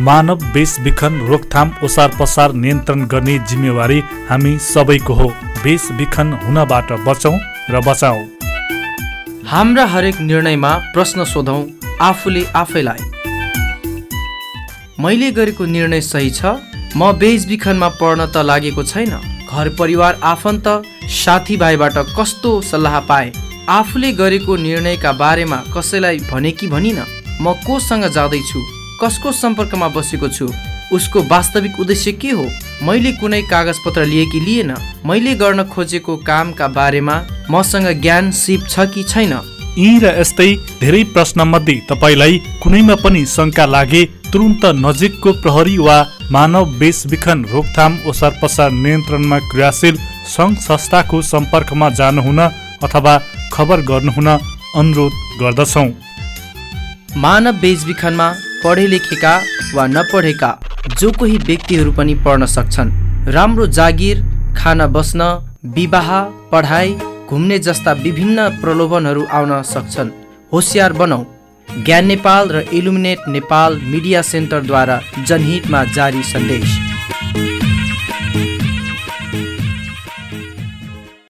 मानव बेचबिखन रोकथाम ओसार पसार नियन्त्रण गर्ने जिम्मेवारी हामी सबैको हो। बेचबिखन हुनबाट बचौँ र बचाउँ। हाम्रा हरेक निर्णयमा प्रश्न सोधौँ आफूले आफैलाई। मैले गरेको निर्णय सही छ? म बेचबिखनमा पर्न त लागेको छैन। घर परिवार आफन्त साथीभाइबाट कस्तो सल्लाह पाए? आफूले गरेको निर्णयका बारेमा कसैलाई भने कि भनिन? म कोसँग जाँदैछु? कसको सम्पर्कमा बसेको छु? उसको वास्तविक उद्देश्य के हो? मैले कुनै कागजपत्र लिए कि लिएन? मैले गर्न खोजेको कामका बारेमा मसँग ज्ञान सिप छ कि छैन? यी र यस्तै धेरै प्रश्नमध्ये तपाईँलाई कुनैमा पनि शङ्का लागे तुरुन्त नजिकको प्रहरी वा मानव बेचबिखन रोकथाम ओसार पसार नियन्त्रणमा क्रियाशील सङ्घ संस्थाको सम्पर्कमा जानुहुन अथवा खबर गर्नुहुन अनुरोध गर्दछौँ। मानव बेचबिखनमा पढे लेखेका वा नपढेका जो कोही व्यक्तिहरू पनि पढ्न सक्छन्। राम्रो जागिर खान बस्न विवाह पढाइ घुम्ने जस्ता विभिन्न प्रलोभनहरू आउन सक्छन्। होसियार बनौ। ज्ञान नेपाल र इलुमिनेट नेपाल मिडिया सेन्टरद्वारा जनहितमा जारी सन्देश।